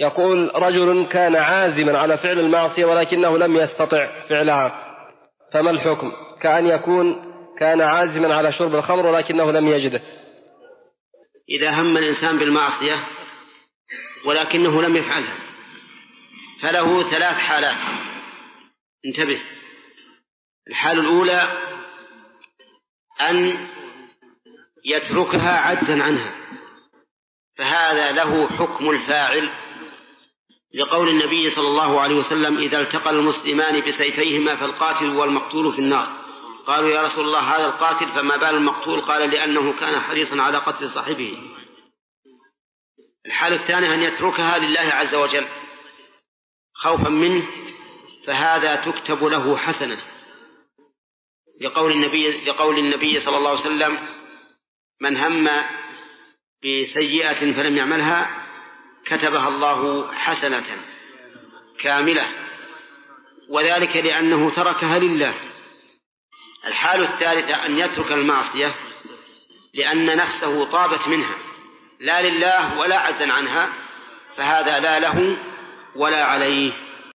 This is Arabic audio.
يقول رجل كان عازما على فعل المعصية ولكنه لم يستطع فعلها فما الحكم؟ كأن يكون كان عازما على شرب الخمر ولكنه لم يجده. إذا هم الإنسان بالمعصية ولكنه لم يفعلها فله ثلاث حالات. انتبه الحالة الأولى أن يتركها عجزا عنها فهذا له حكم الفاعل لقول النبي صلى الله عليه وسلم إذا التقى المسلمان بسيفيهما فالقاتل والمقتول في النار. قالوا يا رسول الله هذا القاتل فما بال المقتول؟ قال لأنه كان حريصا على قتل صاحبه. الحالة الثانية أن يتركها لله عز وجل خوفا منه فهذا تكتب له حسنة. لقول النبي لقول النبي صلى الله عليه وسلم من هم بسيئة فلم يعملها كتبها الله حسنة كاملة وذلك لأنه تركها لله. الحال الثالثة أن يترك المعصية لأن نفسه طابت منها لا لله ولا عزا عنها فهذا لا له ولا عليه.